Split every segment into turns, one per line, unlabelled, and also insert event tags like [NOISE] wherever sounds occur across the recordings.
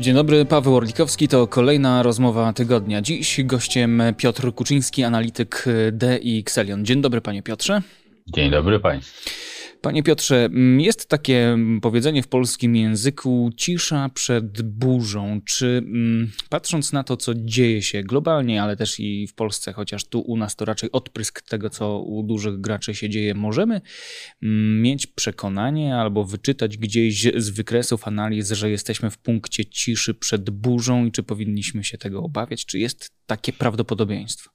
Dzień dobry, Paweł Orlikowski, to kolejna rozmowa tygodnia. Dziś gościem Piotr Kuczyński, analityk DXLion. Dzień dobry, panie Piotrze.
Dzień dobry państwu.
Panie Piotrze, mm, jest takie mm, powiedzenie w polskim języku cisza przed burzą. Czy mm, patrząc na to, co dzieje się globalnie, ale też i w Polsce, chociaż tu u nas to raczej odprysk tego, co u dużych graczy się dzieje, możemy mieć przekonanie albo wyczytać gdzieś z wykresów analiz, że jesteśmy w punkcie ciszy przed burzą i czy powinniśmy się tego obawiać? Czy jest takie prawdopodobieństwo?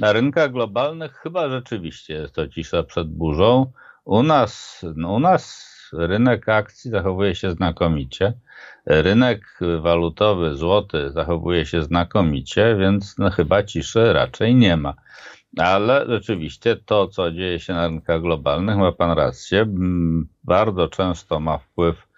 Na rynkach globalnych chyba rzeczywiście jest to cisza przed burzą. U nas, no u nas rynek akcji zachowuje się znakomicie. Rynek walutowy, złoty zachowuje się znakomicie, więc no chyba ciszy raczej nie ma. Ale rzeczywiście to, co dzieje się na rynkach globalnych, ma Pan rację, bardzo często ma wpływ,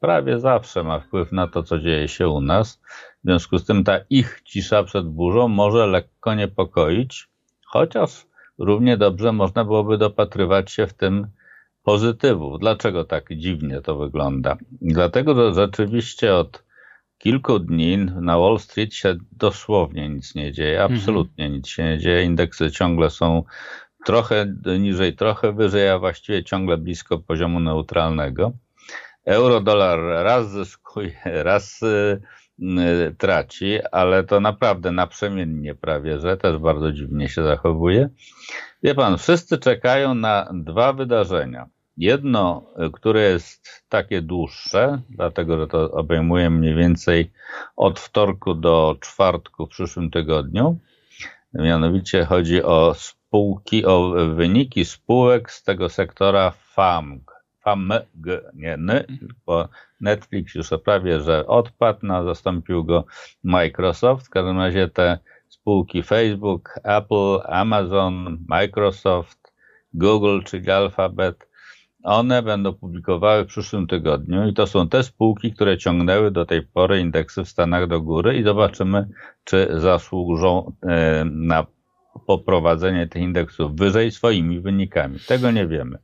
prawie zawsze ma wpływ na to, co dzieje się u nas. W związku z tym ta ich cisza przed burzą może lekko niepokoić, chociaż równie dobrze można byłoby dopatrywać się w tym pozytywów. Dlaczego tak dziwnie to wygląda? Dlatego, że rzeczywiście od kilku dni na Wall Street się dosłownie nic nie dzieje, mhm. absolutnie mhm. nic się nie dzieje. Indeksy ciągle są trochę niżej, trochę wyżej, a właściwie ciągle blisko poziomu neutralnego. Euro dolar raz zyskuje, raz y, traci, ale to naprawdę naprzemiennie prawie, że też bardzo dziwnie się zachowuje. Wie pan, wszyscy czekają na dwa wydarzenia. Jedno, które jest takie dłuższe, dlatego że to obejmuje mniej więcej od wtorku do czwartku w przyszłym tygodniu. Mianowicie chodzi o spółki, o wyniki spółek z tego sektora FAMG. FAMG, nie N, bo Netflix już prawie, że odpadł, no, zastąpił go Microsoft. W każdym razie te spółki Facebook, Apple, Amazon, Microsoft, Google, czyli Alphabet, one będą publikowały w przyszłym tygodniu i to są te spółki, które ciągnęły do tej pory indeksy w Stanach do góry i zobaczymy, czy zasłużą e, na poprowadzenie tych indeksów wyżej swoimi wynikami. Tego nie wiemy.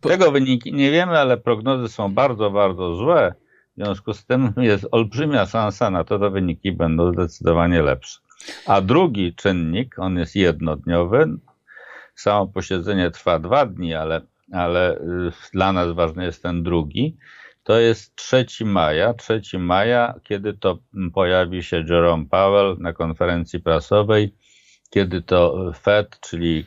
Tego wyniki nie wiemy, ale prognozy są bardzo, bardzo złe. W związku z tym jest olbrzymia szansa na to, że wyniki będą zdecydowanie lepsze. A drugi czynnik, on jest jednodniowy. Samo posiedzenie trwa dwa dni, ale ale y, dla nas ważny jest ten drugi. To jest 3 maja, 3 maja, kiedy to pojawi się Jerome Powell na konferencji prasowej, kiedy to Fed, czyli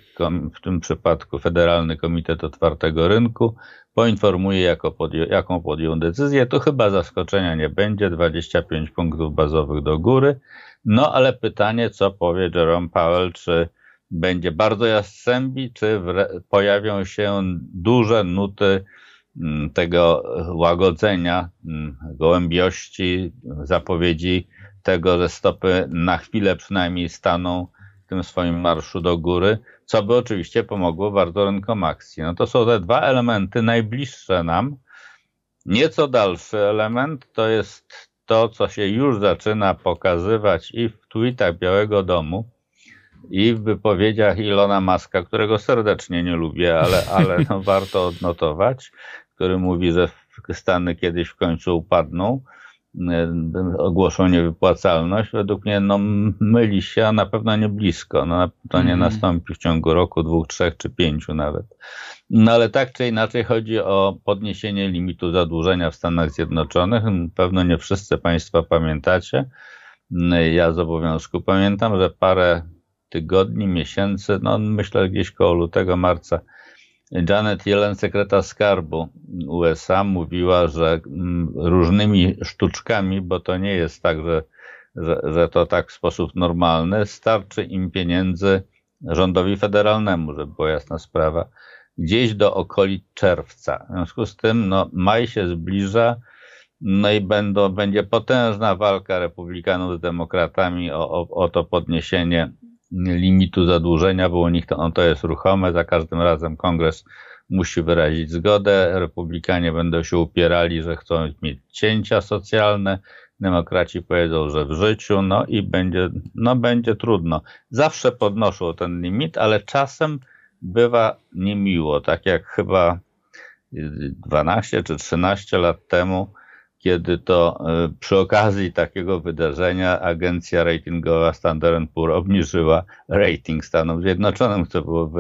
w tym przypadku Federalny Komitet Otwartego Rynku, poinformuje, jako jaką podjął decyzję. To chyba zaskoczenia nie będzie, 25 punktów bazowych do góry. No ale pytanie, co powie Jerome Powell, czy będzie bardzo jastrzębi, czy pojawią się duże nuty mm, tego łagodzenia, mm, gołębiości, zapowiedzi tego, że stopy na chwilę przynajmniej staną w tym swoim marszu do góry, co by oczywiście pomogło bardzo rynkom akcji. No to są te dwa elementy najbliższe nam. Nieco dalszy element to jest to, co się już zaczyna pokazywać i w tweetach Białego Domu, i w wypowiedziach Ilona Maska, którego serdecznie nie lubię, ale, ale no, warto odnotować, który mówi, że Stany kiedyś w końcu upadną, ogłoszą niewypłacalność, według mnie no, myli się, a na pewno nie blisko. No, to nie mm. nastąpi w ciągu roku, dwóch, trzech czy pięciu nawet. No ale tak czy inaczej chodzi o podniesienie limitu zadłużenia w Stanach Zjednoczonych. Pewno nie wszyscy Państwo pamiętacie. Ja z obowiązku pamiętam, że parę tygodni, miesięcy, no myślę gdzieś koło lutego, marca, Janet Yellen, sekretarz skarbu USA, mówiła, że mm, różnymi sztuczkami, bo to nie jest tak, że, że, że to tak w sposób normalny, starczy im pieniędzy rządowi federalnemu, żeby była jasna sprawa, gdzieś do okolic czerwca. W związku z tym no, maj się zbliża, no i będą, będzie potężna walka republikanów z demokratami o, o, o to podniesienie limitu zadłużenia, bo u nich to, on to jest ruchome. Za każdym razem kongres musi wyrazić zgodę. Republikanie będą się upierali, że chcą mieć cięcia socjalne. Demokraci powiedzą, że w życiu, no i będzie, no będzie trudno. Zawsze podnoszą ten limit, ale czasem bywa niemiło, tak jak chyba 12 czy 13 lat temu, kiedy to e, przy okazji takiego wydarzenia agencja ratingowa Standard Poor's obniżyła rating Stanów Zjednoczonych, co było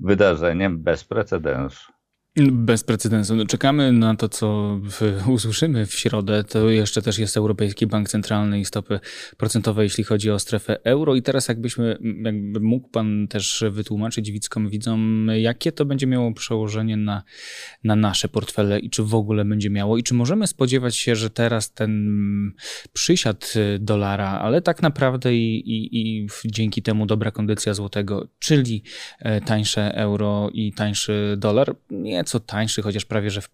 wydarzeniem bez precedensu.
Bez precedensu. No, czekamy na to, co w, [LAUGHS] usłyszymy w środę. To jeszcze też jest Europejski Bank Centralny i stopy procentowe, jeśli chodzi o strefę euro. I teraz jakbyśmy, jakby mógł pan też wytłumaczyć widzkom, widzom, jakie to będzie miało przełożenie na, na nasze portfele i czy w ogóle będzie miało i czy możemy spodziewać się, że teraz ten przysiad dolara, ale tak naprawdę i, i, i dzięki temu dobra kondycja złotego, czyli e, tańsze euro i tańszy dolar, nie nieco tańszy, chociaż prawie że w,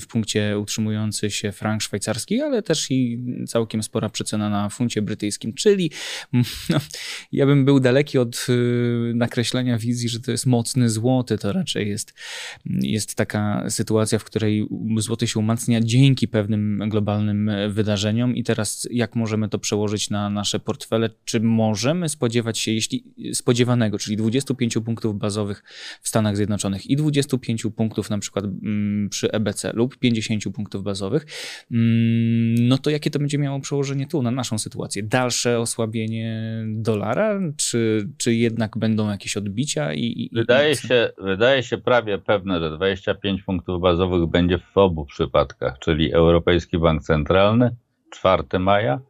w punkcie utrzymujący się frank szwajcarski, ale też i całkiem spora przecena na funcie brytyjskim, czyli no, ja bym był daleki od y, nakreślenia wizji, że to jest mocny złoty, to raczej jest, jest taka sytuacja, w której złoty się umacnia dzięki pewnym globalnym wydarzeniom. I teraz jak możemy to przełożyć na nasze portfele, czy możemy spodziewać się, jeśli spodziewanego, czyli 25 punktów bazowych w Stanach Zjednoczonych i 25 punktów punktów na przykład mm, przy EBC lub 50 punktów bazowych, mm, no to jakie to będzie miało przełożenie tu na naszą sytuację? Dalsze osłabienie dolara, czy, czy jednak będą jakieś odbicia? I,
i wydaje, i... Się, wydaje się prawie pewne, że 25 punktów bazowych będzie w obu przypadkach, czyli Europejski Bank Centralny 4 maja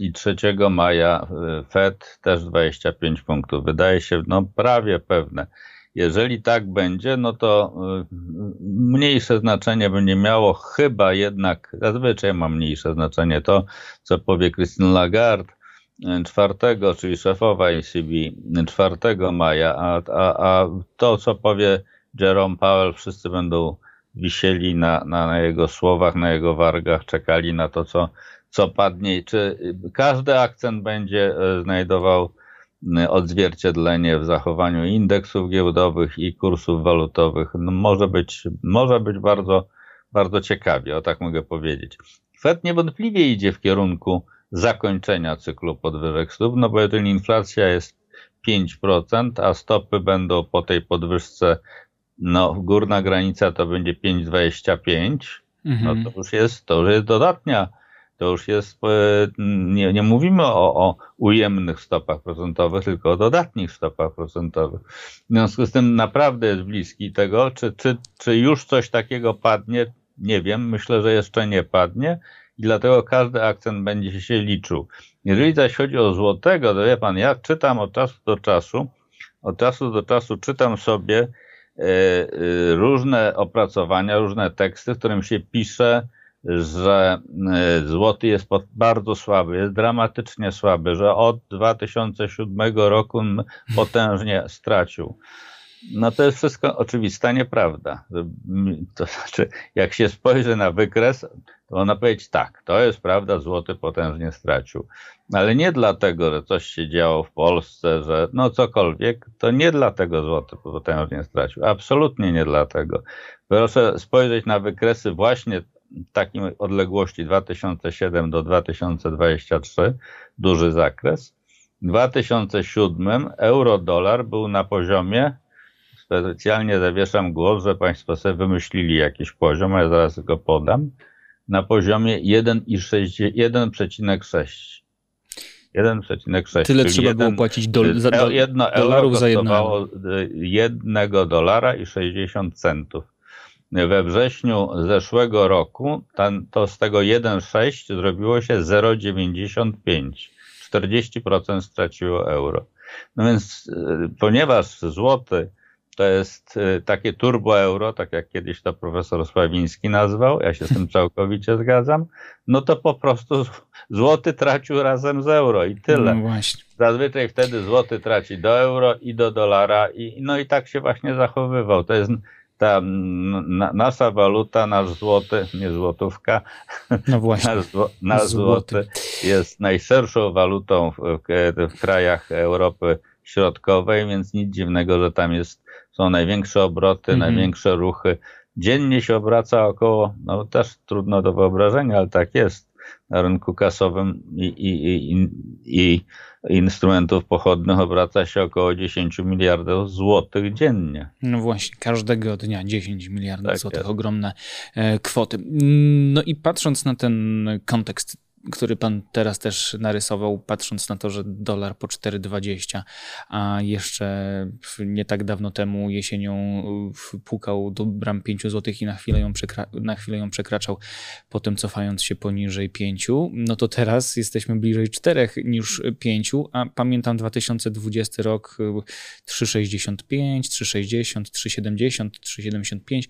i 3 maja y, Fed też 25 punktów. Wydaje się no prawie pewne. Jeżeli tak będzie, no to y, mniejsze znaczenie będzie miało chyba jednak, zazwyczaj ma mniejsze znaczenie to, co powie Christine Lagarde 4, y, czyli szefowa ECB 4 maja, a, a, a to, co powie Jerome Powell, wszyscy będą wisieli na, na, na jego słowach, na jego wargach, czekali na to, co, co padnie. Czy każdy akcent będzie y, znajdował odzwierciedlenie w zachowaniu indeksów giełdowych i kursów walutowych no może być, może być bardzo, bardzo ciekawie, o tak mogę powiedzieć. Fed niewątpliwie idzie w kierunku zakończenia cyklu podwyżek stóp, no bo jeżeli inflacja jest 5%, a stopy będą po tej podwyżce, no górna granica to będzie 5,25, mhm. no to już jest, to już jest dodatnia to już jest, e, nie, nie mówimy o, o ujemnych stopach procentowych, tylko o dodatnich stopach procentowych. W związku z tym naprawdę jest bliski tego, czy, czy, czy już coś takiego padnie, nie wiem, myślę, że jeszcze nie padnie i dlatego każdy akcent będzie się liczył. Jeżeli zaś chodzi o złotego, to wie pan, ja czytam od czasu do czasu, od czasu do czasu czytam sobie e, e, różne opracowania, różne teksty, w którym się pisze, że e, złoty jest bardzo słaby, jest dramatycznie słaby, że od 2007 roku potężnie stracił. No to jest wszystko oczywista nieprawda. To znaczy, jak się spojrzy na wykres, to można powiedzieć tak, to jest prawda, złoty potężnie stracił. Ale nie dlatego, że coś się działo w Polsce, że no cokolwiek, to nie dlatego złoty potężnie stracił. Absolutnie nie dlatego. Proszę spojrzeć na wykresy właśnie takiej odległości 2007 do 2023, duży zakres. W 2007 euro-dolar był na poziomie, specjalnie zawieszam głos, że Państwo sobie wymyślili jakiś poziom, a ja zaraz go podam, na poziomie 1,6. 1,6.
Tyle trzeba jeden, było płacić do, za, do, jedno dolarów za jedno.
jednego dolara i 60 centów we wrześniu zeszłego roku to z tego 1,6 zrobiło się 0,95. 40% straciło euro. No więc e, ponieważ złoty to jest e, takie turbo euro, tak jak kiedyś to profesor Sławiński nazwał, ja się z tym całkowicie zgadzam, no to po prostu złoty tracił razem z euro i tyle. No Zazwyczaj wtedy złoty traci do euro i do dolara i no i tak się właśnie zachowywał. To jest ta na, nasza waluta, nasz złoty, nie złotówka, no właśnie, nasz, nasz złoty. złoty jest najszerszą walutą w, w, w, krajach Europy Środkowej, więc nic dziwnego, że tam jest, są największe obroty, mhm. największe ruchy. Dziennie się obraca około, no też trudno do wyobrażenia, ale tak jest, na rynku kasowym i, i, i, i instrumentów pochodnych obraca się około 10 miliardów złotych dziennie.
No właśnie, każdego dnia 10 miliardów tak złotych, jest. ogromne e, kwoty. No i patrząc na ten kontekst który pan teraz też narysował, patrząc na to, że dolar po 4,20, a jeszcze nie tak dawno temu jesienią pukał do bram 5 zł i na chwilę, ją na chwilę ją przekraczał, potem cofając się poniżej 5, no to teraz jesteśmy bliżej 4 niż 5, a pamiętam 2020 rok 3,65, 3,60, 3,70, 3,75,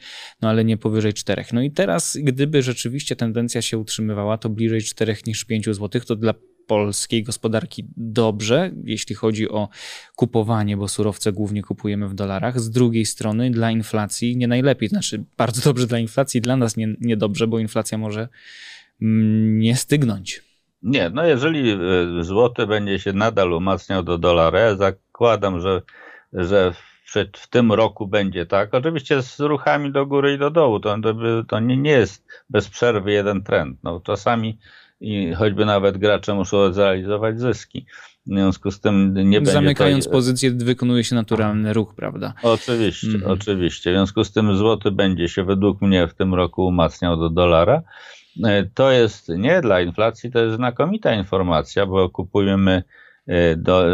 no ale nie powyżej 4. No i teraz, gdyby rzeczywiście tendencja się utrzymywała, to bliżej 4 niż 5 zł, to dla polskiej gospodarki dobrze, jeśli chodzi o kupowanie, bo surowce głównie kupujemy w dolarach. Z drugiej strony dla inflacji nie najlepiej, znaczy bardzo [LAUGHS] dobrze dla inflacji, dla nas nie, niedobrze, bo inflacja może mm, nie stygnąć.
Nie, no jeżeli e, złoty będzie się nadal umacniał do dolara, ja zakładam, że, że w, w tym roku będzie tak. Oczywiście z ruchami do góry i do dołu. To, to, to nie, nie jest bez przerwy jeden trend. No, czasami i choćby nawet gracze muszą zrealizować zyski. W związku z tym nie będzie.
Zamykając pozycję, wykonuje się naturalny ruch, prawda?
Oczywiście, mm. oczywiście. W związku z tym złoty będzie się według mnie w tym roku umacniał do dolara. E, to jest nie dla inflacji, to jest znakomita informacja, bo kupujemy e, do, e,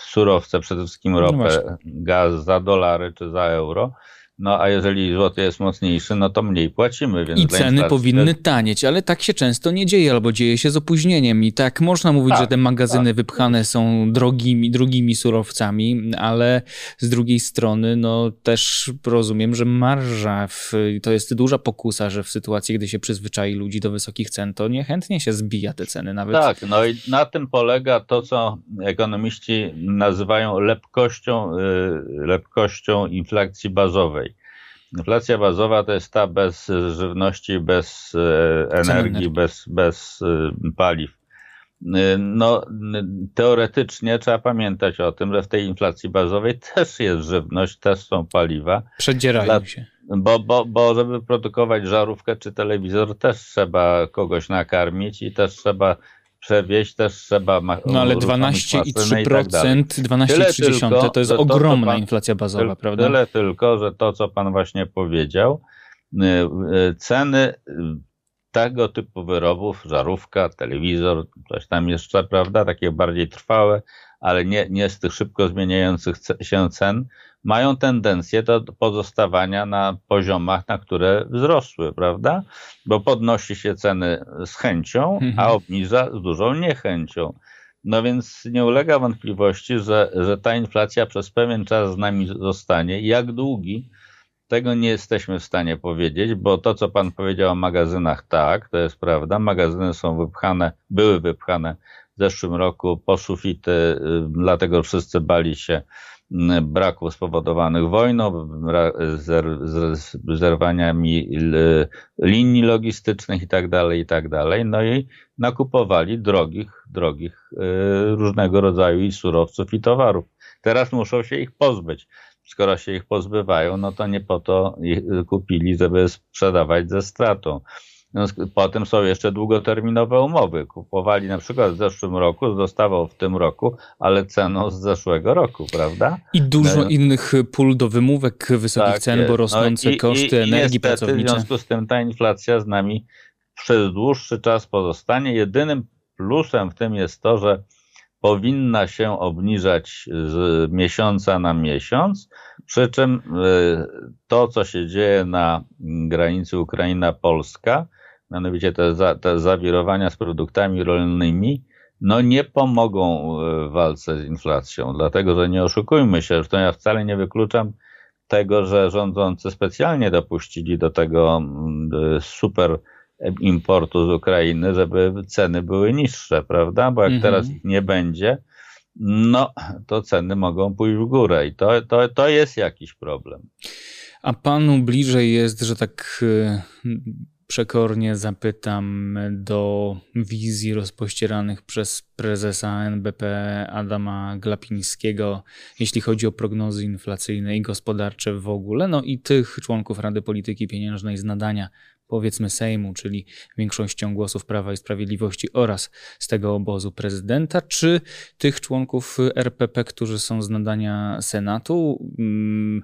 surowce, przede wszystkim no ropę, no gaz za dolary czy za euro no a jeżeli złoty jest mocniejszy, no to mniej płacimy. Więc
I ceny powinny tanieć, ale tak się często nie dzieje, albo dzieje się z opóźnieniem. I tak można mówić, tak, że te magazyny tak. wypchane są drogimi, drugimi surowcami, ale z drugiej strony, no też rozumiem, że marża w, to jest duża pokusa, że w sytuacji, gdy się przyzwyczai ludzi do wysokich cen, to niechętnie się zbija te ceny nawet.
Tak, no i na tym polega to, co ekonomiści nazywają lepkością, y, lepkością inflacji bazowej. Inflacja bazowa to jest ta bez żywności, bez e, energii, bez, bez e, paliw. E, no, teoretycznie trzeba pamiętać o tym, że w tej inflacji bazowej [LAUGHS] też jest żywność, też są paliwa.
Przedzierają Dla, się.
Bo, bo, bo żeby produkować żarówkę czy telewizor, też trzeba kogoś nakarmić i też trzeba przewieźć też trzeba.
No ale 12,3%, tak 12,3% to jest ogromna pan, inflacja bazowa, tyle, prawda?
Tyle tylko, że to, co pan właśnie powiedział, y, y, ceny y, tego typu wyrobów, żarówka, telewizor, coś tam jeszcze, prawda, takie bardziej trwałe, ale nie, nie z tych szybko zmieniających się cen, mają tendencję do pozostawania na poziomach, na które wzrosły, prawda? Bo podnosi się ceny z chęcią, a mhm. obniża z dużą niechęcią. No więc nie ulega wątpliwości, że, że ta inflacja przez pewien czas z nami zostanie. Jak długi, tego nie jesteśmy w stanie powiedzieć, bo to, co pan powiedział o magazynach, tak, to jest prawda. Magazyny są wypchane, były wypchane w zeszłym roku po sufity, y, dlatego wszyscy bali się braków spowodowanych wojną, zerwaniami linii logistycznych i tak dalej, i tak. No i nakupowali drogich, drogich różnego rodzaju i surowców i towarów. Teraz muszą się ich pozbyć. Skoro się ich pozbywają, no to nie po to kupili, żeby sprzedawać ze stratą. Potem są jeszcze długoterminowe umowy. Kupowali na przykład w zeszłym roku, dostawał w tym roku, ale ceną z zeszłego roku, prawda?
I dużo no, innych pól do wymówek wysokich tak cen, bo no rosnące no i, koszty i, energii pracowniczej.
W związku z tym ta inflacja z nami przez dłuższy czas pozostanie. Jedynym plusem w tym jest to, że powinna się obniżać z miesiąca na miesiąc, przy czym y, to, co się dzieje na granicy Ukraina-Polska, mianowicie te, za, te zawirowania z produktami rolnymi, no nie pomogą w walce z inflacją, dlatego że nie oszukujmy się, to ja wcale nie wykluczam tego, że rządzący specjalnie dopuścili do tego mm, super importu z Ukrainy, żeby ceny były niższe, prawda? Bo jak mhm. teraz ich nie będzie, no to ceny mogą pójść w górę i to, to, to jest jakiś problem.
A panu bliżej jest, że tak y, przekornie zapytam do wizji rozpościeranych przez prezesa NBP Adama Glapińskiego, jeśli chodzi o prognozy inflacyjne i gospodarcze w ogóle, no i tych członków Rady Polityki Pieniężnej z nadania powiedzmy Sejmu, czyli większością głosów Prawa i Sprawiedliwości oraz z tego obozu prezydenta, czy tych członków RPP, którzy są z nadania Senatu, mm,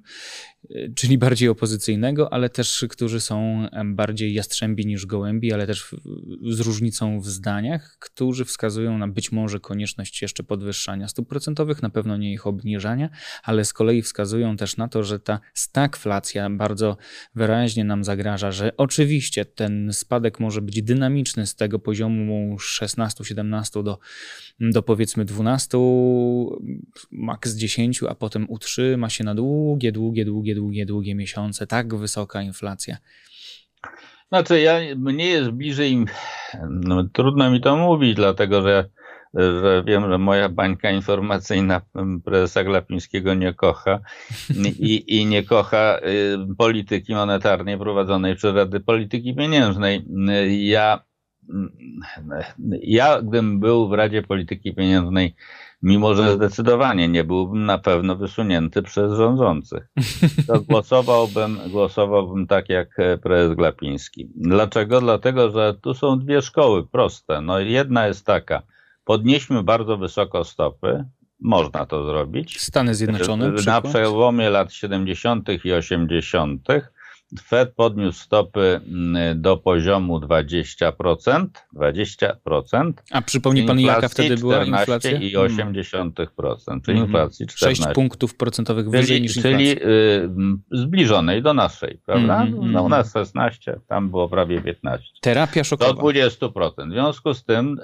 czyli bardziej opozycyjnego, ale też którzy są bardziej jastrzębi niż gołębi, ale też z różnicą w zdaniach, którzy wskazują na być może konieczność jeszcze podwyższania stóp procentowych, na pewno nie ich obniżania, ale z kolei wskazują też na to, że ta stagflacja bardzo wyraźnie nam zagraża, że oczywiście ten spadek może być dynamiczny z tego poziomu 16-17 do, do powiedzmy 12, maks 10, a potem utrzyma się na długie, długie, długie, długie, długie miesiące. Tak wysoka inflacja.
Znaczy, ja, mnie jest bliżej, no, trudno mi to mówić, dlatego że że wiem, że moja bańka informacyjna prezesa Glapińskiego nie kocha i, i nie kocha y, polityki monetarnej prowadzonej przez Rady Polityki Pieniężnej. Ja, ja gdybym był w Radzie Polityki Pieniężnej, mimo że zdecydowanie nie byłbym na pewno wysunięty przez rządzących, [LAUGHS] to głosowałbym, głosowałbym tak jak prezes Glapiński. Dlaczego? Dlatego, że tu są dwie szkoły proste. No jedna jest taka, podnieśmy bardzo wysoko stopy, można to zrobić.
Stany Zjednoczone.
Na przykład? przełomie lat 70. i 80. Fed podniósł stopy mm, do poziomu 20%, 20%.
A przypomni pan, jaka wtedy była inflacja?
i 0,8%, czyli mm. inflacji
14. 6 punktów procentowych wyżej
czyli,
niż
inflacja. Czyli y, zbliżonej do naszej, prawda? Mm, no, u nas 16, tam było prawie 15.
Terapia szokowa.
Do 20%. W związku z tym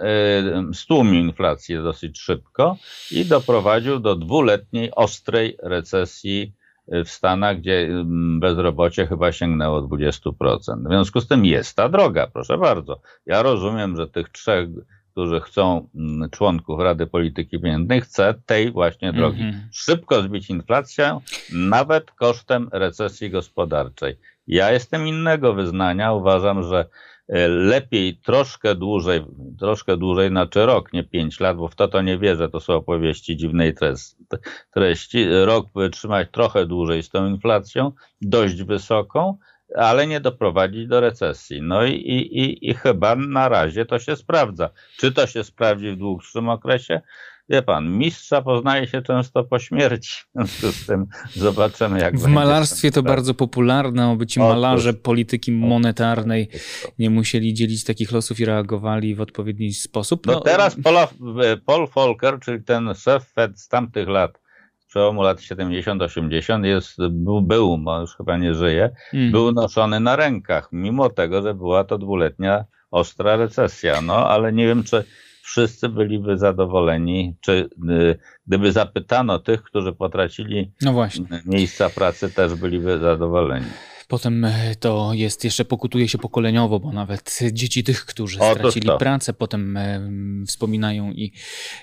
y, stłumił inflację dosyć szybko i doprowadził do dwuletniej ostrej recesji w Stanach, gdzie mm, bezrobocie chyba sięgnęło 20%. W związku z tym jest ta droga, proszę bardzo. Ja rozumiem, że tych trzech, którzy chcą mm, członków Rady Polityki Pieniężnej, chce tej właśnie drogi. Mm -hmm. Szybko zbić inflację, nawet kosztem recesji gospodarczej. Ja jestem innego wyznania. Uważam, że lepiej troszkę dłużej, troszkę dłużej, znaczy rok, nie pięć lat, bo w to to nie wierzę, to są opowieści dziwnej treści. Rok wytrzymać trochę dłużej z tą inflacją, dość wysoką, ale nie doprowadzić do recesji. No i, i, i chyba na razie to się sprawdza. Czy to się sprawdzi w dłuższym okresie? Wie pan, mistrza poznaje się często po śmierci. W związku z tym zobaczymy, jak
W malarstwie to bardzo popularne, aby ci malarze polityki monetarnej nie musieli dzielić takich losów i reagowali w odpowiedni sposób.
No, no teraz Paul, Paul Volcker, czyli ten szef Fed z tamtych lat, przełomu lat 70-80 jest, był, był, bo już chyba nie żyje, mm. był noszony na rękach, mimo tego, że była to dwuletnia ostra recesja. No, ale nie wiem, czy wszyscy byliby zadowoleni, czy y, gdyby zapytano tych, którzy potracili no miejsca pracy, też byliby zadowoleni.
Potem e, to jest jeszcze pokutuje się pokoleniowo, bo nawet dzieci tych, którzy stracili pracę, potem e, wspominają i,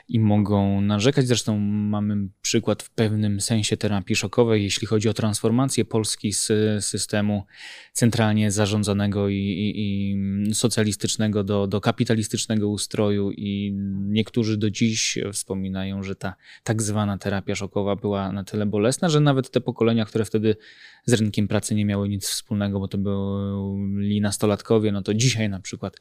i mogą narzekać. Zresztą mamy przykład w pewnym sensie terapii szokowej, jeśli chodzi o transformację Polski z systemu centralnie zarządzanego i, i, i socjalistycznego do, do kapitalistycznego ustroju i niektórzy do dziś wspominają, że ta tak zwana terapia szokowa była na tyle bolesna, że nawet te pokolenia, które wtedy z rynkiem pracy nie miały nic wspólnego, bo to byli nastolatkowie, no to dzisiaj na przykład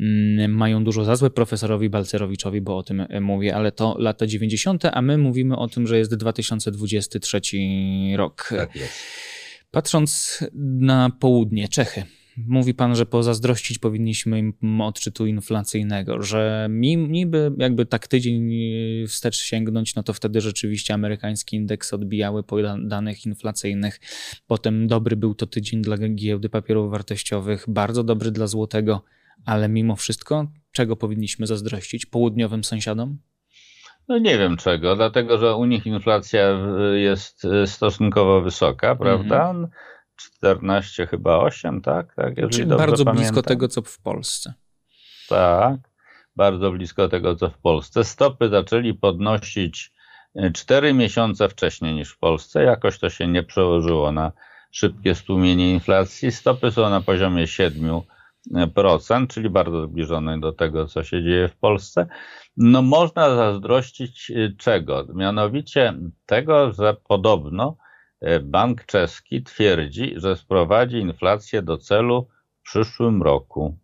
mm, mają dużo za złe profesorowi Balcerowiczowi, bo o tym e, mówię, ale to lata 90., a my mówimy o tym, że jest 2023 rok. Tak jest. Patrząc na południe, Czechy, Mówi pan, że pozazdrościć powinniśmy im odczytu inflacyjnego, że niby jakby tak tydzień wstecz sięgnąć, no to wtedy rzeczywiście amerykański indeks odbijały po danych inflacyjnych. Potem dobry był to tydzień dla giełdy papierów wartościowych, bardzo dobry dla złotego, ale mimo wszystko czego powinniśmy zazdrościć południowym sąsiadom?
No nie wiem czego, dlatego że u nich inflacja jest stosunkowo wysoka, prawda? Mm -hmm. 14 chyba 8, tak? tak
Czyli bardzo pamiętam. blisko tego, co w Polsce.
Tak, bardzo blisko tego, co w Polsce. Stopy zaczęli podnosić 4 e, miesiące wcześniej niż w Polsce. Jakoś to się nie przełożyło na szybkie stłumienie inflacji. Stopy są na poziomie 7%, czyli bardzo zbliżone do tego, co się dzieje w Polsce. No można zazdrościć e, czego? Mianowicie tego, że podobno E, bank czeski twierdzi, że sprowadzi inflację do celu przyszłym roku.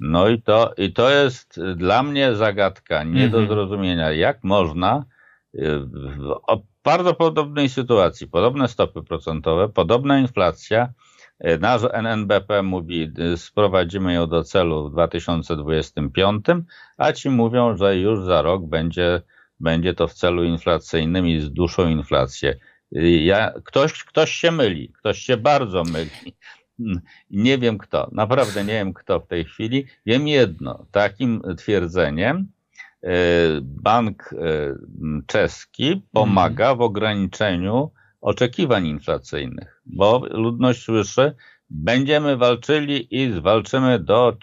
No i to, i to jest dla mnie zagadka nie do mhm. zrozumienia, jak można w bardzo podobnej sytuacji, podobne stopy procentowe, podobna inflacja, nasz NNBP mówi, sprowadzimy ją do celu w 2025, a ci mówią, że już za rok będzie, będzie to w celu inflacyjnym i zduszą inflację. Ja, ktoś, ktoś się myli, ktoś się bardzo myli. Nie wiem kto, naprawdę nie wiem kto w tej chwili. Wiem jedno, takim twierdzeniem e, bank e, czeski pomaga w ograniczeniu oczekiwań inflacyjnych, bo ludność słyszy, będziemy walczyli i zwalczymy do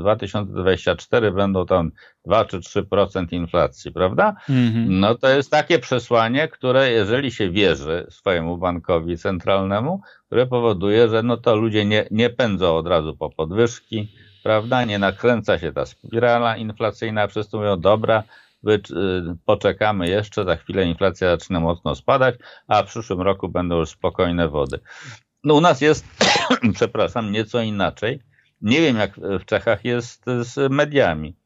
2024, e, będą tam 2 czy 3% inflacji, prawda? Mhm. No to jest takie przesłanie, które jeżeli się wierzy swojemu bankowi centralnemu, które powoduje, że no to ludzie nie, nie pędzą od razu po podwyżki, prawda? Nie nakręca się ta spirala inflacyjna, wszyscy mówią, dobra, y, poczekamy jeszcze, za chwilę inflacja zaczyna mocno spadać, a w przyszłym roku będą już spokojne wody. No u nas jest, [CLEARS THROAT] przepraszam, nieco inaczej. Nie wiem, jak w Czechach jest z mediami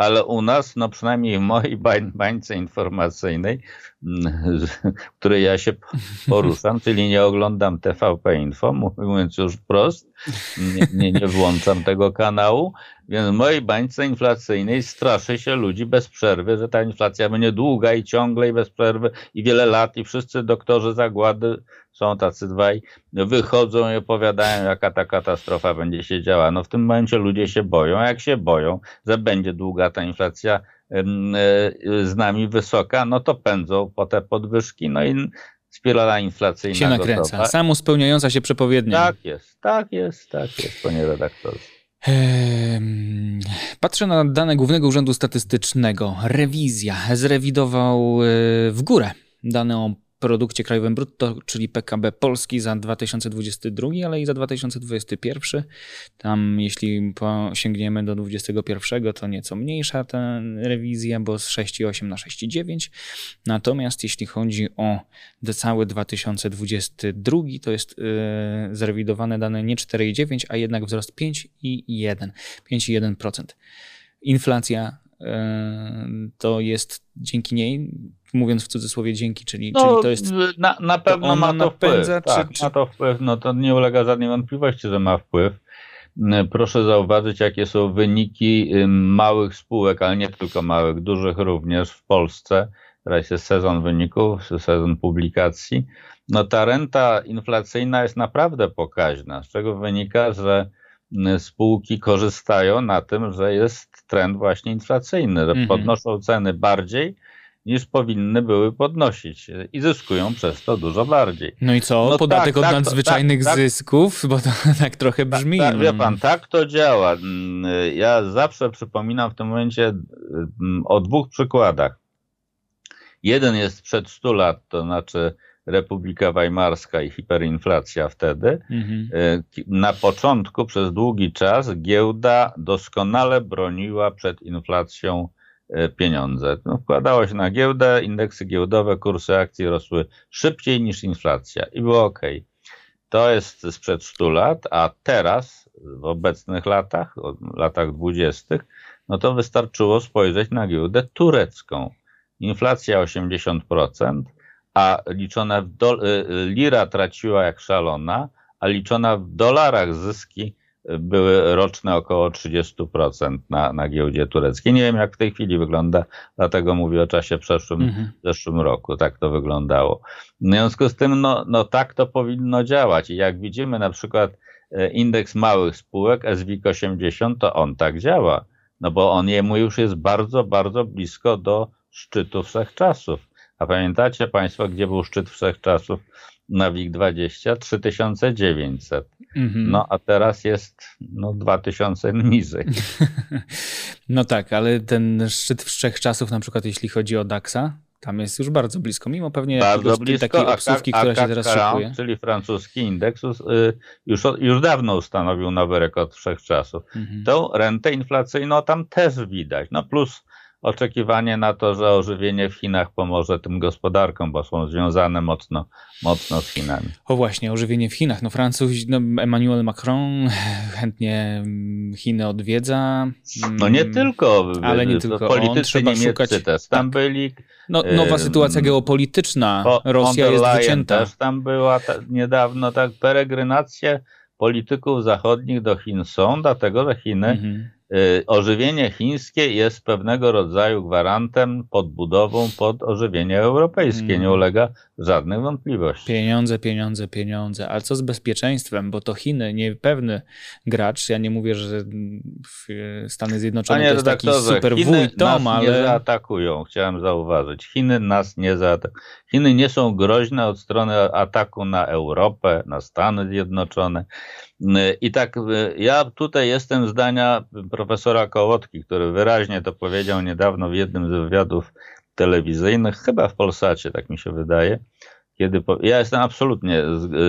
ale u nas, no przynajmniej w mojej bańce informacyjnej, w której ja się poruszam, czyli nie oglądam TVP Info, mówiąc już wprost, nie, nie, nie włączam tego kanału, więc w mojej bańce inflacyjnej straszy się ludzi bez przerwy, że ta inflacja będzie długa i ciągle i bez przerwy i wiele lat i wszyscy doktorzy zagłady są tacy dwaj, wychodzą i opowiadają, jaka ta katastrofa będzie się działa. No w tym momencie ludzie się boją, a jak się boją, że będzie długa ta inflacja z nami wysoka, no to pędzą po te podwyżki, no i spirala inflacyjna
się nakręca. Gotowa. Samo spełniająca się przepowiednia.
Tak jest, tak jest, tak jest, panie redaktorze.
Patrzę na dane Głównego Urzędu Statystycznego. Rewizja zrewidował e, w górę dane o produkcie krajowym brutto, czyli PKB Polski za 2022, ale i za 2021. Tam jeśli sięgniemy do 2021, to nieco mniejsza ta rewizja, bo z 6,8 na 6,9. Natomiast jeśli chodzi o cały 2022, to jest yy, zrewidowane dane nie 4,9, a jednak wzrost 5,1. 5,1%. Inflacja yy, to jest dzięki niej mówiąc w cudzysłowie dzięki, czyli,
no,
czyli to jest...
Na, na pewno to ma to wpływ. Tak, czy, ma to wpływ, no to nie ulega żadnej wątpliwości, że ma wpływ. Mm, proszę zauważyć, jakie są wyniki małych spółek, ale nie tylko małych, dużych również w Polsce. Teraz jest sezon wyników, sezon publikacji. No ta renta inflacyjna jest naprawdę pokaźna, z czego wynika, że spółki korzystają na tym, że jest trend właśnie inflacyjny, że mhm. podnoszą ceny bardziej niż powinny były podnosić i zyskują przez to dużo bardziej.
No i co? No Podatek tak, od tak, nadzwyczajnych tak, tak, zysków? Bo to [LAUGHS] tak trochę tak, brzmi.
Tak, wie pan, tak to działa. Ja zawsze przypominam w tym momencie mm, o dwóch przykładach. Jeden jest sprzed 100 lat, to znaczy Republika Weimarska i hiperinflacja wtedy. Mhm. E, na początku przez długi czas giełda doskonale broniła przed inflacją pieniądze. No, wkładało się na giełdę, indeksy giełdowe, kursy akcji rosły szybciej niż inflacja i było ok. To jest sprzed 100 lat, a teraz, w obecnych latach, latach 20., no to wystarczyło spojrzeć na giełdę turecką. Inflacja 80%, a liczona w do, e, lira traciła jak szalona, a liczona w dolarach zyski były roczne około 30% na, na giełdzie tureckiej. Nie wiem, jak w tej chwili wygląda, dlatego mówię o czasie przeszłym, mhm. zeszłym roku. Tak to wyglądało. W związku z tym, no, no tak to powinno działać. I jak widzimy na przykład e, indeks małych spółek SWIG 80, to on tak działa. No bo on jemu już jest bardzo, bardzo blisko do szczytu wszechczasów. A pamiętacie Państwo, gdzie był szczyt wszechczasów na WIG20 3900. Mhm. No a teraz jest no, 2000 niżej. [LAUGHS]
no tak, ale ten szczyt wszechczasów, na przykład jeśli chodzi o DAXa, tam jest już bardzo blisko, mimo pewnie bardzo blisko, takiej obsówki, która się teraz szykuje.
Czyli francuski indeks y, już, już dawno ustanowił nowy rekord wszechczasów. Mhm. Tą rentę inflacyjną tam też widać. No plus oczekiwanie na to, że ożywienie w Chinach pomoże tym gospodarkom, bo są związane mocno, mocno z Chinami.
O właśnie, ożywienie w Chinach. No Francuzi, no Emmanuel Macron chętnie Chiny odwiedza.
No nie tylko,
ale nie tylko
politycy
on,
niemieccy
szukać,
też tam tak. byli.
No, nowa sytuacja geopolityczna. Rosja jest wycięta.
też tam była ta, niedawno, tak, peregrinacje polityków zachodnich do Chin są, dlatego że Chiny mhm ożywienie chińskie jest pewnego rodzaju gwarantem, podbudową pod ożywienie europejskie. Nie mm. ulega żadnych wątpliwości.
Pieniądze, pieniądze, pieniądze. Ale co z bezpieczeństwem? Bo to Chiny, niepewny gracz. Ja nie mówię, że Stany Zjednoczone Panie to jest taki super
Chiny
wuj Tom,
nas
ale...
nie zaatakują, chciałem zauważyć. Chiny nas nie zaatakują. Chiny nie są groźne od strony ataku na Europę, na Stany Zjednoczone. I tak ja tutaj jestem zdania profesora Kołotki, który wyraźnie to powiedział niedawno w jednym z wywiadów telewizyjnych, chyba w Polsacie, tak mi się wydaje. Kiedy po... Ja jestem absolutnie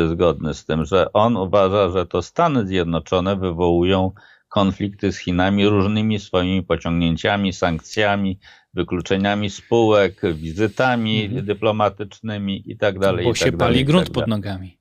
zgodny z tym, że on uważa, że to Stany Zjednoczone wywołują konflikty z Chinami różnymi swoimi pociągnięciami, sankcjami, wykluczeniami spółek, wizytami mhm. dyplomatycznymi i tak.
Bo się
tak
pali
dalej,
grunt
tak
pod nogami.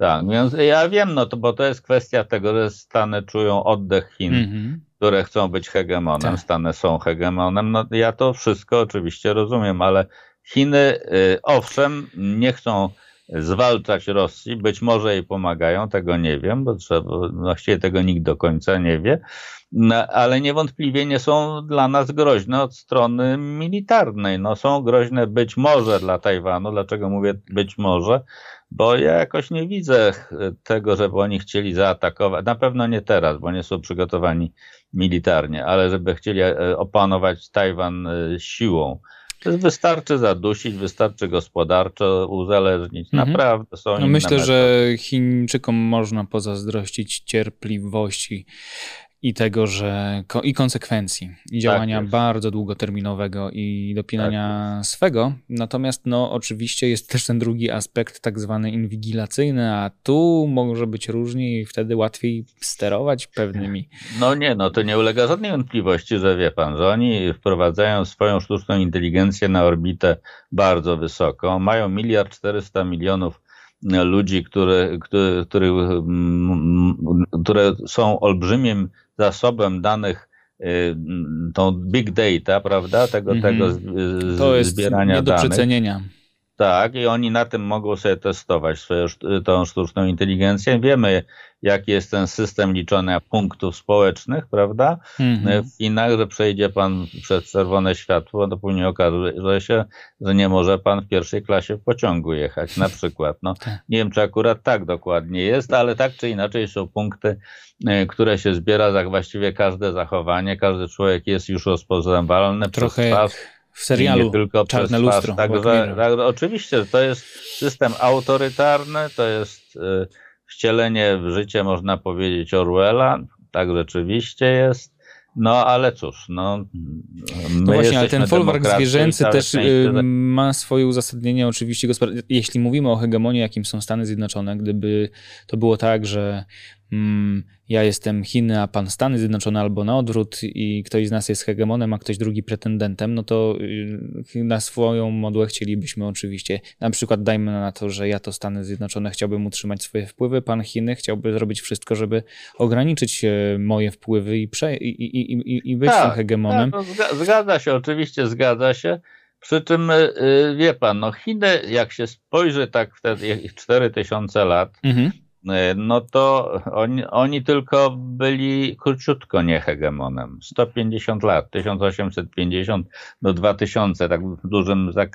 Tak, więc ja wiem, no to, bo to jest kwestia tego, że Stany czują oddech Chin, mm-hmm. które chcą być hegemonem, tak. Stany są hegemonem. No ja to wszystko oczywiście rozumiem, ale Chiny, y, owszem, nie chcą zwalczać Rosji, być może jej pomagają, tego nie wiem, bo trzeba, właściwie tego nikt do końca nie wie, no, ale niewątpliwie nie są dla nas groźne od strony militarnej. No, są groźne być może dla Tajwanu. Dlaczego mówię być może? Bo ja jakoś nie widzę tego, żeby oni chcieli zaatakować. Na pewno nie teraz, bo nie są przygotowani militarnie, ale żeby chcieli e, opanować Tajwan e, siłą. Wystarczy zadusić, wystarczy gospodarczo uzależnić. Mhm. Naprawdę są no
Myślę,
metody.
że Chińczykom można pozazdrościć cierpliwości i tego, że i konsekwencji, i tak działania tak bardzo długoterminowego i dopinania tak swego. Natomiast no oczywiście jest też ten drugi aspekt tak zwany inwigilacyjny, a tu może być różnie i wtedy łatwiej sterować pewnymi.
No nie, no to nie ulega żadnej wątpliwości, że wie pan, że oni wprowadzają swoją sztuczną inteligencję na orbitę bardzo wysoką, mają miliard czterysta milionów ludzi, które, które, które, które są olbrzymim zasobem danych y, tą big data, prawda, tego, mm -hmm. tego z,
to jest
zbierania
nie do
danych.
przecenienia.
Tak, i oni na tym mogą sobie testować swoją, tą sztuczną inteligencję. Wiemy, jaki jest ten system liczenia punktów społecznych, prawda? Mm-hmm. W Chinach, że przejdzie pan przez czerwone światło, to później okaże się, że nie może pan w pierwszej klasie w pociągu jechać, na przykład. No, [LAUGHS] tak. nie wiem, czy akurat tak dokładnie jest, ale tak czy inaczej są punkty, e, które się zbiera za właściwie każde zachowanie. Każdy człowiek jest już rozpoznawalny
Trochę w serialu nie tylko Czarne Lustro.
Także, tak, oczywiście to jest system autorytarny, to jest y, wcielenie w życie, można powiedzieć, Orwella. Tak rzeczywiście jest. No ale cóż, no.
no właśnie, ale ten folwark zwierzęcy też y, ma swoje uzasadnienie oczywiście Jeśli mówimy o hegemonii, jakim są Stany Zjednoczone, gdyby to było tak, że mm, ja jestem Chiny, a pan Stany Zjednoczone albo na odwrót i ktoś z nas jest hegemonem, a ktoś drugi pretendentem, no to y, na swoją modłę chcielibyśmy oczywiście, na przykład dajmy na to, że ja to Stany Zjednoczone chciałbym utrzymać swoje wpływy, pan Chiny chciałby zrobić wszystko, żeby ograniczyć e, moje wpływy i, prze, i, i, i, i być tak, hegemonem. Tak,
no zgadza się, oczywiście zgadza się. Przy czym y, wie pan, no Chiny, jak się spojrzy tak w te 4000 lat, mhm no to oni, oni tylko byli króciutko nie hegemonem. 150 lat, 1850 do 2000, tak w dużym tak,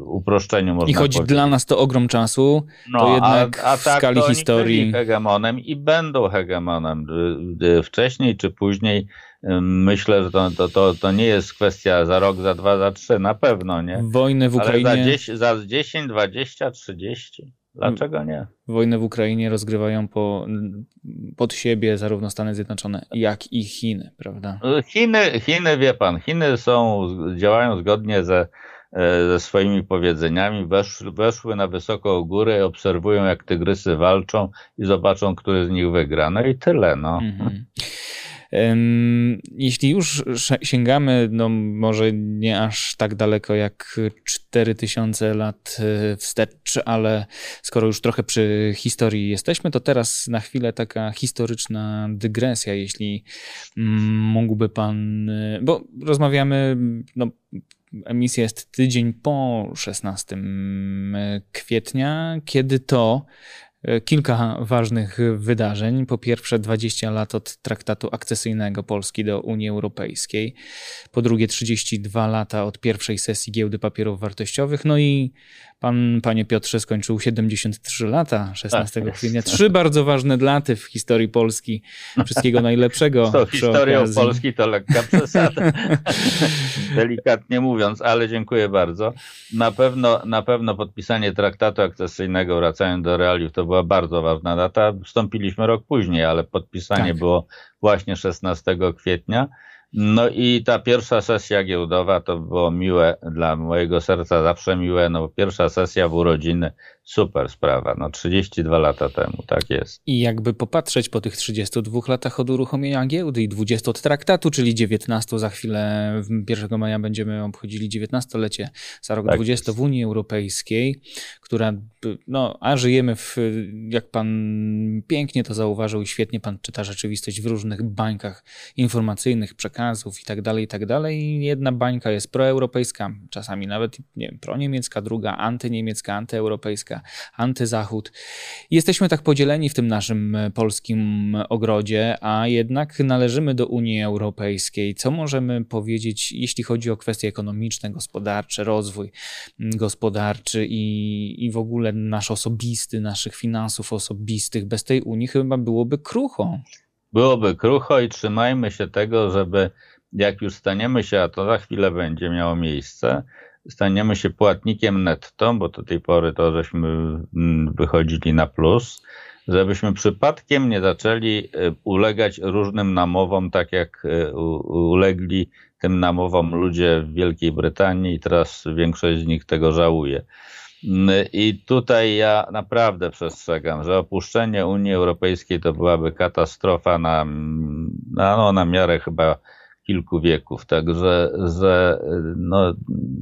uproszczeniu można
I choć
powiedzieć.
dla nas to ogrom czasu, no, to jednak a, a w tak, skali to historii...
Byli hegemonem i będą hegemonem. Wcześniej czy później myślę, że to, to, to, to nie jest kwestia za rok, za dwa, za trzy, na pewno, nie?
Wojny w Ukrainie...
Ale za 10, za 10 20, 30... Dlaczego nie?
Wojnę w Ukrainie rozgrywają po, pod siebie zarówno Stany Zjednoczone, jak i Chiny, prawda?
Chiny, Chiny wie pan, Chiny są, działają zgodnie ze, e, ze swoimi powiedzeniami, weszły, weszły na wysoką górę, obserwują jak tygrysy walczą i zobaczą, który z nich wygra. No i tyle. No. Mhm.
Jeśli już sięgamy, no może nie aż tak daleko jak 4000 lat e, wstecz, ale skoro już trochę przy historii jesteśmy, to teraz na chwilę taka historyczna dygresja, jeśli mógłby pan, e, bo rozmawiamy, no emisja jest tydzień po 16 kwietnia, kiedy to E, kilka ważnych wydarzeń. Po pierwsze, 20 lat od traktatu akcesyjnego Polski do Unii Europejskiej. Po drugie, 32 lata od pierwszej sesji giełdy papierów wartościowych. No i Pan, panie Piotrze, skończył 73 lata 16 tak, kwietnia. Trzy bardzo ważne daty w historii Polski. Wszystkiego najlepszego. [LAUGHS]
To historią Polski to lekka przesada, [LAUGHS] delikatnie mówiąc, ale dziękuję bardzo. Na pewno, na pewno podpisanie traktatu akcesyjnego, wracając do realiów, to była bardzo ważna data. Wstąpiliśmy rok później, ale podpisanie tak. było właśnie 16 kwietnia. No i ta pierwsza sesja giełdowa to było miłe, dla mojego serca zawsze miłe, no pierwsza sesja w urodziny super sprawa, no 32 lata temu, tak jest.
I jakby popatrzeć po tych 32 latach od uruchomienia giełdy i 20 od traktatu, czyli 19 za chwilę, 1 maja będziemy obchodzili 19-lecie, za rok tak 20 jest. w Unii Europejskiej, która, no, a żyjemy w, jak pan pięknie to zauważył i świetnie pan czyta rzeczywistość w różnych bańkach informacyjnych, przekazów i tak dalej, i tak dalej. Jedna bańka jest proeuropejska, czasami nawet, nie wiem, proniemiecka, druga antyniemiecka, antyeuropejska, antyzachód. Jesteśmy tak podzieleni w tym naszym e, polskim ogrodzie, a jednak należymy do Unii Europejskiej. Co możemy powiedzieć, jeśli chodzi o kwestie ekonomiczne, gospodarcze, rozwój gospodarczy i, i w ogóle nasz osobisty, naszych finansów osobistych? Bez tej Unii chyba byłoby krucho.
Byłoby krucho i trzymajmy się tego, żeby jak już staniemy się, a to za chwilę będzie miało miejsce, staniemy się płatnikiem netto, bo do tej pory to żeśmy mm, wychodzili na plus, żebyśmy przypadkiem nie zaczęli e, ulegać różnym namowom, tak jak e, ulegli tym namowom ludzie w Wielkiej Brytanii i teraz większość z nich tego żałuje. Mm, I tutaj ja naprawdę przestrzegam, że opuszczenie Unii Europejskiej to byłaby katastrofa na, na, no, na miarę chyba kilku wieków. Także że, no,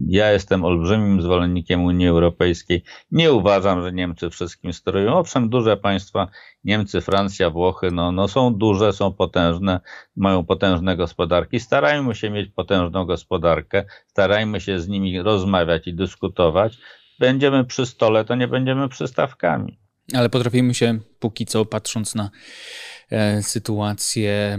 ja jestem olbrzymim zwolennikiem Unii Europejskiej. Nie uważam, że Niemcy wszystkim sterują. Owszem, duże państwa, Niemcy, Francja, Włochy, no, no są duże, są potężne, mają potężne gospodarki. Starajmy się mieć potężną gospodarkę, starajmy się z nimi rozmawiać i dyskutować. Będziemy przy stole, to nie będziemy przystawkami.
Ale potrafimy się póki co, patrząc na sytuację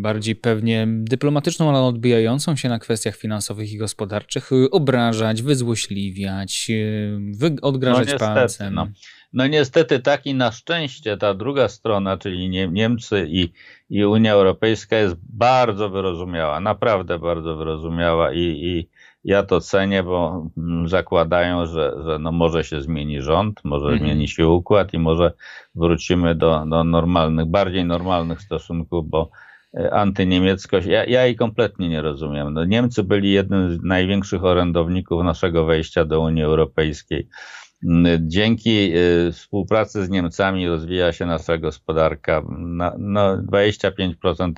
bardziej pewnie dyplomatyczną, ale odbijającą się na kwestiach finansowych i gospodarczych, y, obrażać, wyzłośliwiać, y, odgrażać no niestety, palcem.
No. no niestety tak i na szczęście ta druga strona, czyli Niemcy i, i Unia Europejska jest bardzo wyrozumiała, naprawdę bardzo wyrozumiała i, i ja to cenię, bo mm, zakładają, że, że no może się zmieni rząd, może mhm. zmieni się układ i może wrócimy do, do normalnych, bardziej normalnych stosunków, bo e, antyniemieckość, ja, ja jej kompletnie nie rozumiem. No, Niemcy byli jednym z największych orędowników naszego wejścia do Unii Europejskiej. Dzięki y, współpracy z Niemcami rozwija się nasza gospodarka. No, 25%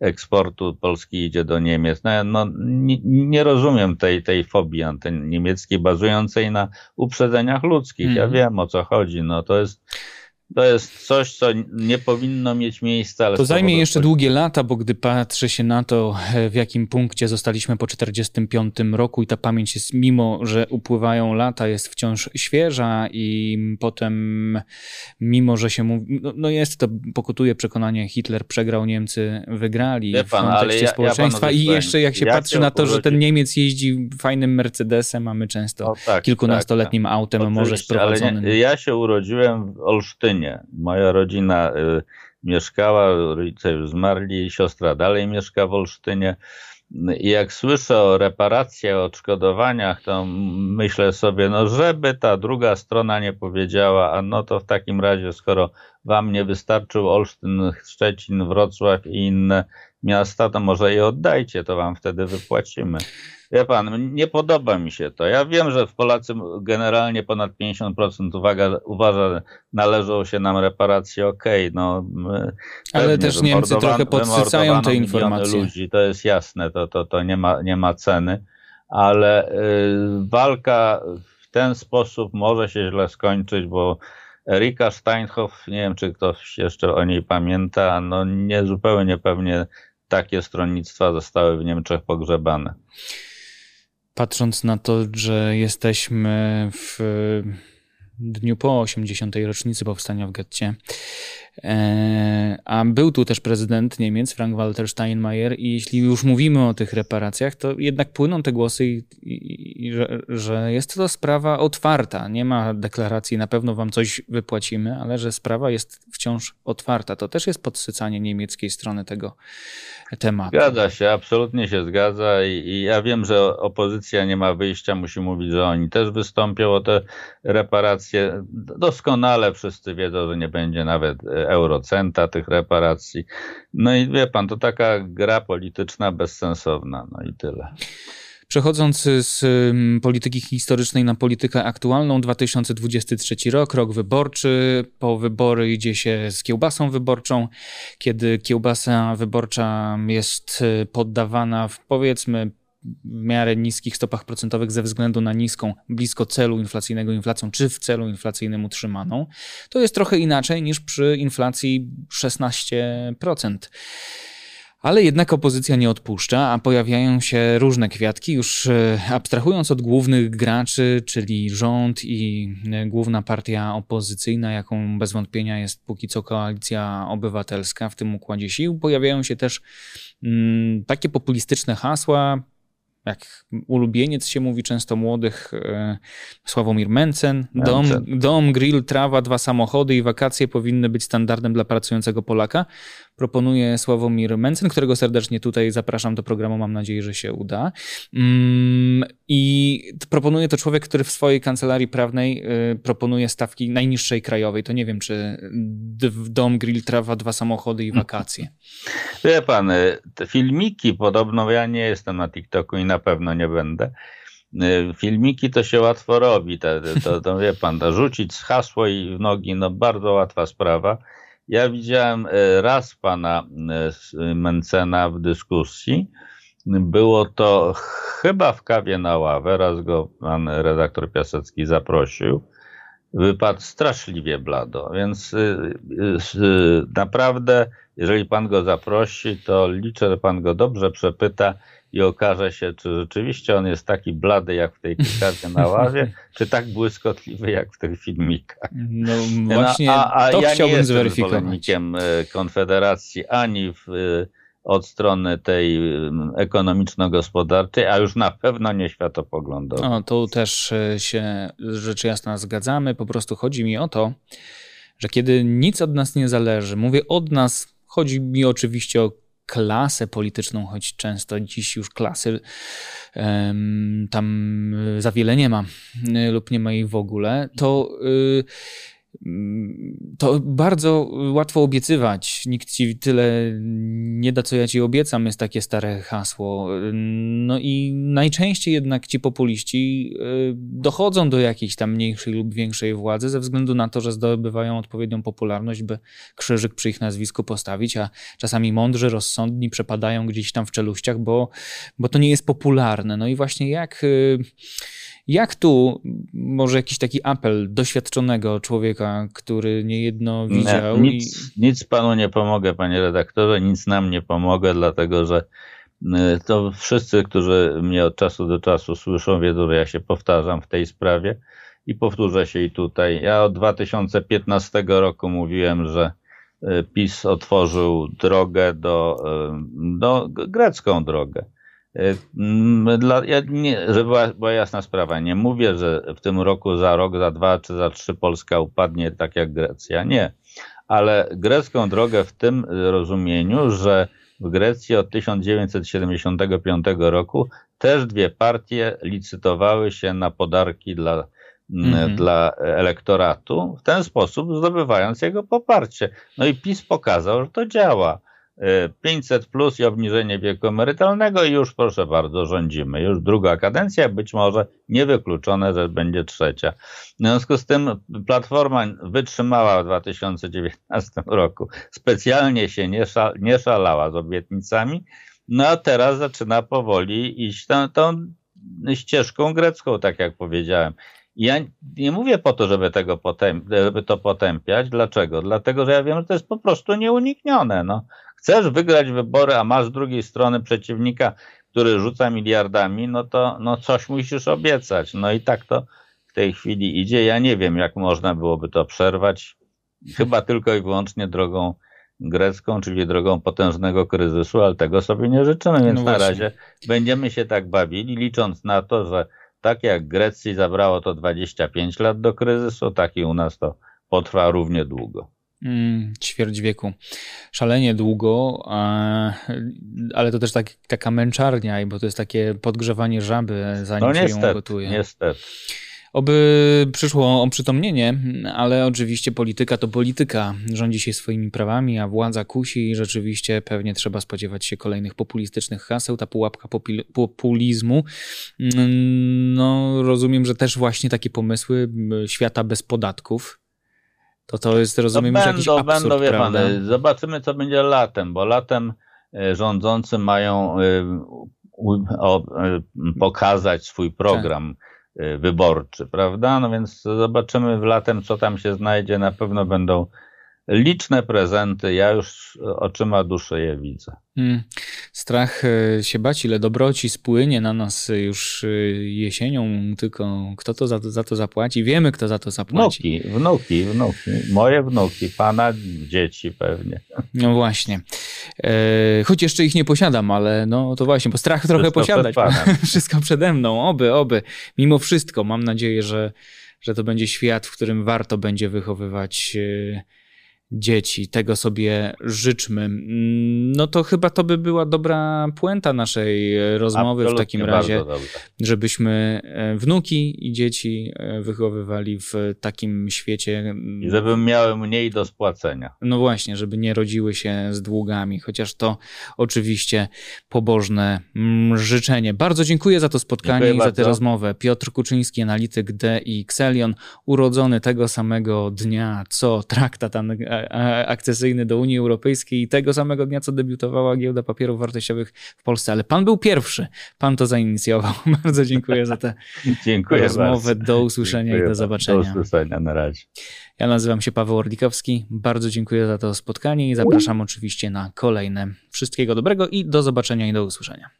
eksportu Polski idzie do Niemiec. No, no nie, nie, rozumiem tej, tej fobii antyniemieckiej bazującej na uprzedzeniach ludzkich. Ja mm. wiem o co chodzi. No, to jest to jest coś, co nie powinno mieć miejsca. Ale
to zajmie jeszcze długie lata, bo gdy patrzy się na to, e, w jakim punkcie zostaliśmy po 1945 roku i ta pamięć jest, mimo że upływają lata, jest wciąż świeża i potem, mimo że się mówi, no, no jest to, pokutuje przekonanie, Hitler przegrał, Niemcy wygrali Wie pan, w kontekście ja, społeczeństwa ja i jeszcze jak się patrzy na to, że ten Niemiec jeździ fajnym Mercedesem, a my często o, tak, kilkunastoletnim tak, autem, tak. może sprowadzonym.
Nie, ja się urodziłem w Olsztynie, Moja rodzina y, mieszkała, rodzice już zmarli, siostra dalej mieszka w Olsztynie. I jak słyszę o reparacjach, o odszkodowaniach, to myślę sobie, no żeby ta druga strona nie powiedziała, a no to w takim razie, skoro wam nie wystarczył Olsztyn, Szczecin, Wrocław i inne miasta, to może je oddajcie, to wam wtedy wypłacimy. Wie pan, nie podoba mi się to. Ja wiem, że w Polacy generalnie ponad 50% uwaga, uważa, należą się nam reparacje, okej, okay, no.
Ale też Niemcy trochę podsycają te informacje.
ludzi, to jest jasne, to, to, to nie, ma, nie ma ceny, ale y, walka w ten sposób może się źle skończyć, bo Erika Steinhoff, nie wiem czy ktoś jeszcze o niej pamięta, no nie zupełnie pewnie takie stronnictwa zostały w Niemczech pogrzebane.
Patrząc na to, że jesteśmy w dniu po 80. rocznicy powstania w getcie, a był tu też prezydent Niemiec, Frank-Walter Steinmeier, i jeśli już mówimy o tych reparacjach, to jednak płyną te głosy, i, i, i, że, że jest to sprawa otwarta. Nie ma deklaracji, na pewno wam coś wypłacimy, ale że sprawa jest wciąż otwarta. To też jest podsycanie niemieckiej strony tego tematu.
Zgadza się, absolutnie się zgadza i, ja wiem, że opozycja nie ma wyjścia, musi mówić, że oni też wystąpią o te reparacje. Doskonale wszyscy wiedzą, że nie będzie nawet eurocenta tych reparacji. No i wie pan, to taka gra polityczna bezsensowna, no i tyle.
Przechodząc z polityki historycznej na politykę aktualną, 2023 rok, rok wyborczy. Po wybory idzie się z kiełbasą wyborczą. Kiedy kiełbasa wyborcza jest y, poddawana w powiedzmy miarę niskich stopach procentowych ze względu na niską, blisko celu inflacyjnego inflacją, czy w celu inflacyjnym utrzymaną, to jest trochę inaczej niż przy inflacji 16%. Ale jednak opozycja nie odpuszcza, a pojawiają się różne kwiatki, już e, abstrahując od głównych graczy, czyli rząd i e, główna partia opozycyjna, jaką bez wątpienia jest póki co koalicja obywatelska w tym układzie sił, pojawiają się też mm, takie populistyczne hasła, jak ulubieniec się mówi często młodych, e, Sławomir Mencen. Dom, dom, grill, trawa, dwa samochody i wakacje powinny być standardem dla pracującego Polaka proponuje Sławomir Mencen, którego serdecznie tutaj zapraszam do programu. Mam nadzieję, że się uda. Mm, I proponuje to człowiek, który w swojej kancelarii prawnej y, proponuje stawki najniższej krajowej. To nie wiem, czy dom, grill, trawa, dwa samochody i wakacje.
Wie pan, y, te filmiki podobno, ja nie jestem na TikToku i na pewno nie będę. Y, filmiki to się łatwo robi, to, to, to wie pan, to rzucić hasło i w nogi, no bardzo łatwa sprawa. Ja widziałem e, raz pana e, Mencena w dyskusji. Było to chyba w kawie na ławę, raz go pan redaktor Piasecki zaprosił. Wypadł straszliwie blado, więc e, naprawdę, jeżeli pan go zaprosi, to liczę, że pan go dobrze przepyta i okaże się, czy rzeczywiście on jest taki blady jak w tej karcie na ławie, [LAUGHS] czy tak błyskotliwy jak w tych filmikach.
No właśnie, no, a, a to ja chciałbym nie zweryfikować.
jestem e, Konfederacji ani w, e, od strony tej ekonomiczno-gospodarczej, a już na pewno nie światopoglądowej.
No, tu też e, się rzecz jasna zgadzamy. Po prostu chodzi mi o to, że kiedy nic od nas nie zależy, mówię od nas, chodzi mi oczywiście o klasę polityczną, choć często dziś już klasy tam za wiele nie ma lub nie ma jej w ogóle, to y, to bardzo łatwo obiecywać. Nikt ci tyle nie da, co ja ci obiecam, jest takie stare hasło. No i najczęściej jednak ci populiści y, dochodzą do jakiejś tam mniejszej lub większej władzy ze względu na to, że zdobywają odpowiednią popularność, by krzyżyk przy ich nazwisku postawić, a czasami mądrzy, rozsądni przepadają gdzieś tam w czeluściach, bo, bo to nie jest popularne. No i właśnie jak y, jak tu może jakiś taki apel doświadczonego człowieka, który niejedno widział?
Nie, nic, i... nic panu nie pomogę, panie redaktorze, nic nam nie pomogę, dlatego że y, to wszyscy, którzy mnie od czasu do czasu słyszą, wiedzą, że ja się powtarzam w tej sprawie i powtórzę się i tutaj. Ja od 2015 roku mówiłem, że y, PiS otworzył drogę do, y, do grecką drogę dla, ja nie, żeby była, była, jasna sprawa, nie mówię, że w tym roku, za rok, za dwa czy za trzy Polska upadnie tak jak Grecja. Nie. Ale grecką drogę w tym rozumieniu, że w Grecji od 1975 roku też dwie partie licytowały się na podarki dla, mm, dla elektoratu, w ten sposób zdobywając jego poparcie. No i PiS pokazał, że to działa 500 plus i obniżenie wieku emerytalnego i już proszę bardzo, rządzimy. Już druga kadencja, być może niewykluczone, że będzie trzecia. W związku z tym Platforma wytrzymała w 2019 roku. Specjalnie się nie, szal, nie szalała z obietnicami, no a teraz zaczyna powoli iść tą, tą ścieżką grecką, tak jak powiedziałem. Ja nie mówię po to, żeby, tego potęp żeby to potępiać. Dlaczego? Dlatego, że ja wiem, że to jest po prostu nieuniknione. No. Chcesz wygrać wybory, a masz z drugiej strony przeciwnika, który rzuca miliardami, no to no coś musisz obiecać. No i tak to w tej chwili idzie. Ja nie wiem, jak można byłoby to przerwać. Chyba tylko i wyłącznie drogą grecką, czyli drogą potężnego kryzysu, ale tego sobie nie życzymy, więc no na razie będziemy się tak bawili, licząc na to, że tak jak Grecji zabrało to 25 lat do kryzysu, tak i u nas to potrwa równie długo.
Mm, ćwierć wieku. Szalenie długo, ale to też tak, taka męczarnia, bo to jest takie podgrzewanie żaby, zanim no, niestety, się ją gotuje.
Niestety.
Oby przyszło oprzytomnienie, ale oczywiście polityka to polityka. Rządzi się swoimi prawami, a władza kusi i rzeczywiście pewnie trzeba spodziewać się kolejnych populistycznych haseł. Ta pułapka populizmu. No, rozumiem, że też właśnie takie pomysły świata bez podatków. To to jest, rozumiem,
no
będą, jakiś absurd,
będą, wie
pan,
zobaczymy, co będzie latem, bo latem e, rządzący mają e, pokazać swój program. Tak Y, wyborczy, prawda? No więc zobaczymy w latem, co tam się znajdzie. Na pewno będą liczne prezenty. Ja już oczyma duszy je widzę. Hmm.
Strach e, się bać, ile dobroci spłynie na nas już e, jesienią, tylko kto to za, za to zapłaci? Wiemy, kto za to zapłaci.
Wnuki, wnuki, wnuki. Moje wnuki, pana dzieci pewnie.
No właśnie. E, choć jeszcze ich nie posiadam, ale no to właśnie, bo strach trochę wszystko posiadać. Przed [LAUGHS] wszystko przede mną, oby, oby. Mimo wszystko mam nadzieję, że, że to będzie świat, w którym warto będzie wychowywać dzieci. Tego sobie życzmy. No to chyba to by była dobra puenta naszej rozmowy Absolutnie w takim razie, żebyśmy e, wnuki i dzieci e, wychowywali w takim świecie.
I żeby miały mniej do spłacenia.
No właśnie, żeby nie rodziły się z długami, chociaż to oczywiście pobożne życzenie. Bardzo dziękuję za to spotkanie dziękuję i bardzo. za tę rozmowę. Piotr Kuczyński, analityk D i Xelion, urodzony tego samego dnia, co traktat akcesyjny do Unii Europejskiej i tego samego dnia, co debiutowała giełda papierów wartościowych w Polsce. Ale pan był pierwszy, pan to zainicjował. [LAUGHS] Bardzo dziękuję za tę rozmowę. Bardzo. Do usłyszenia dziękuję i do zobaczenia.
Do usłyszenia, na razie.
Ja nazywam się Paweł Orlikowski. Bardzo dziękuję za to spotkanie i zapraszam oczywiście na kolejne. Wszystkiego dobrego i do zobaczenia i do usłyszenia.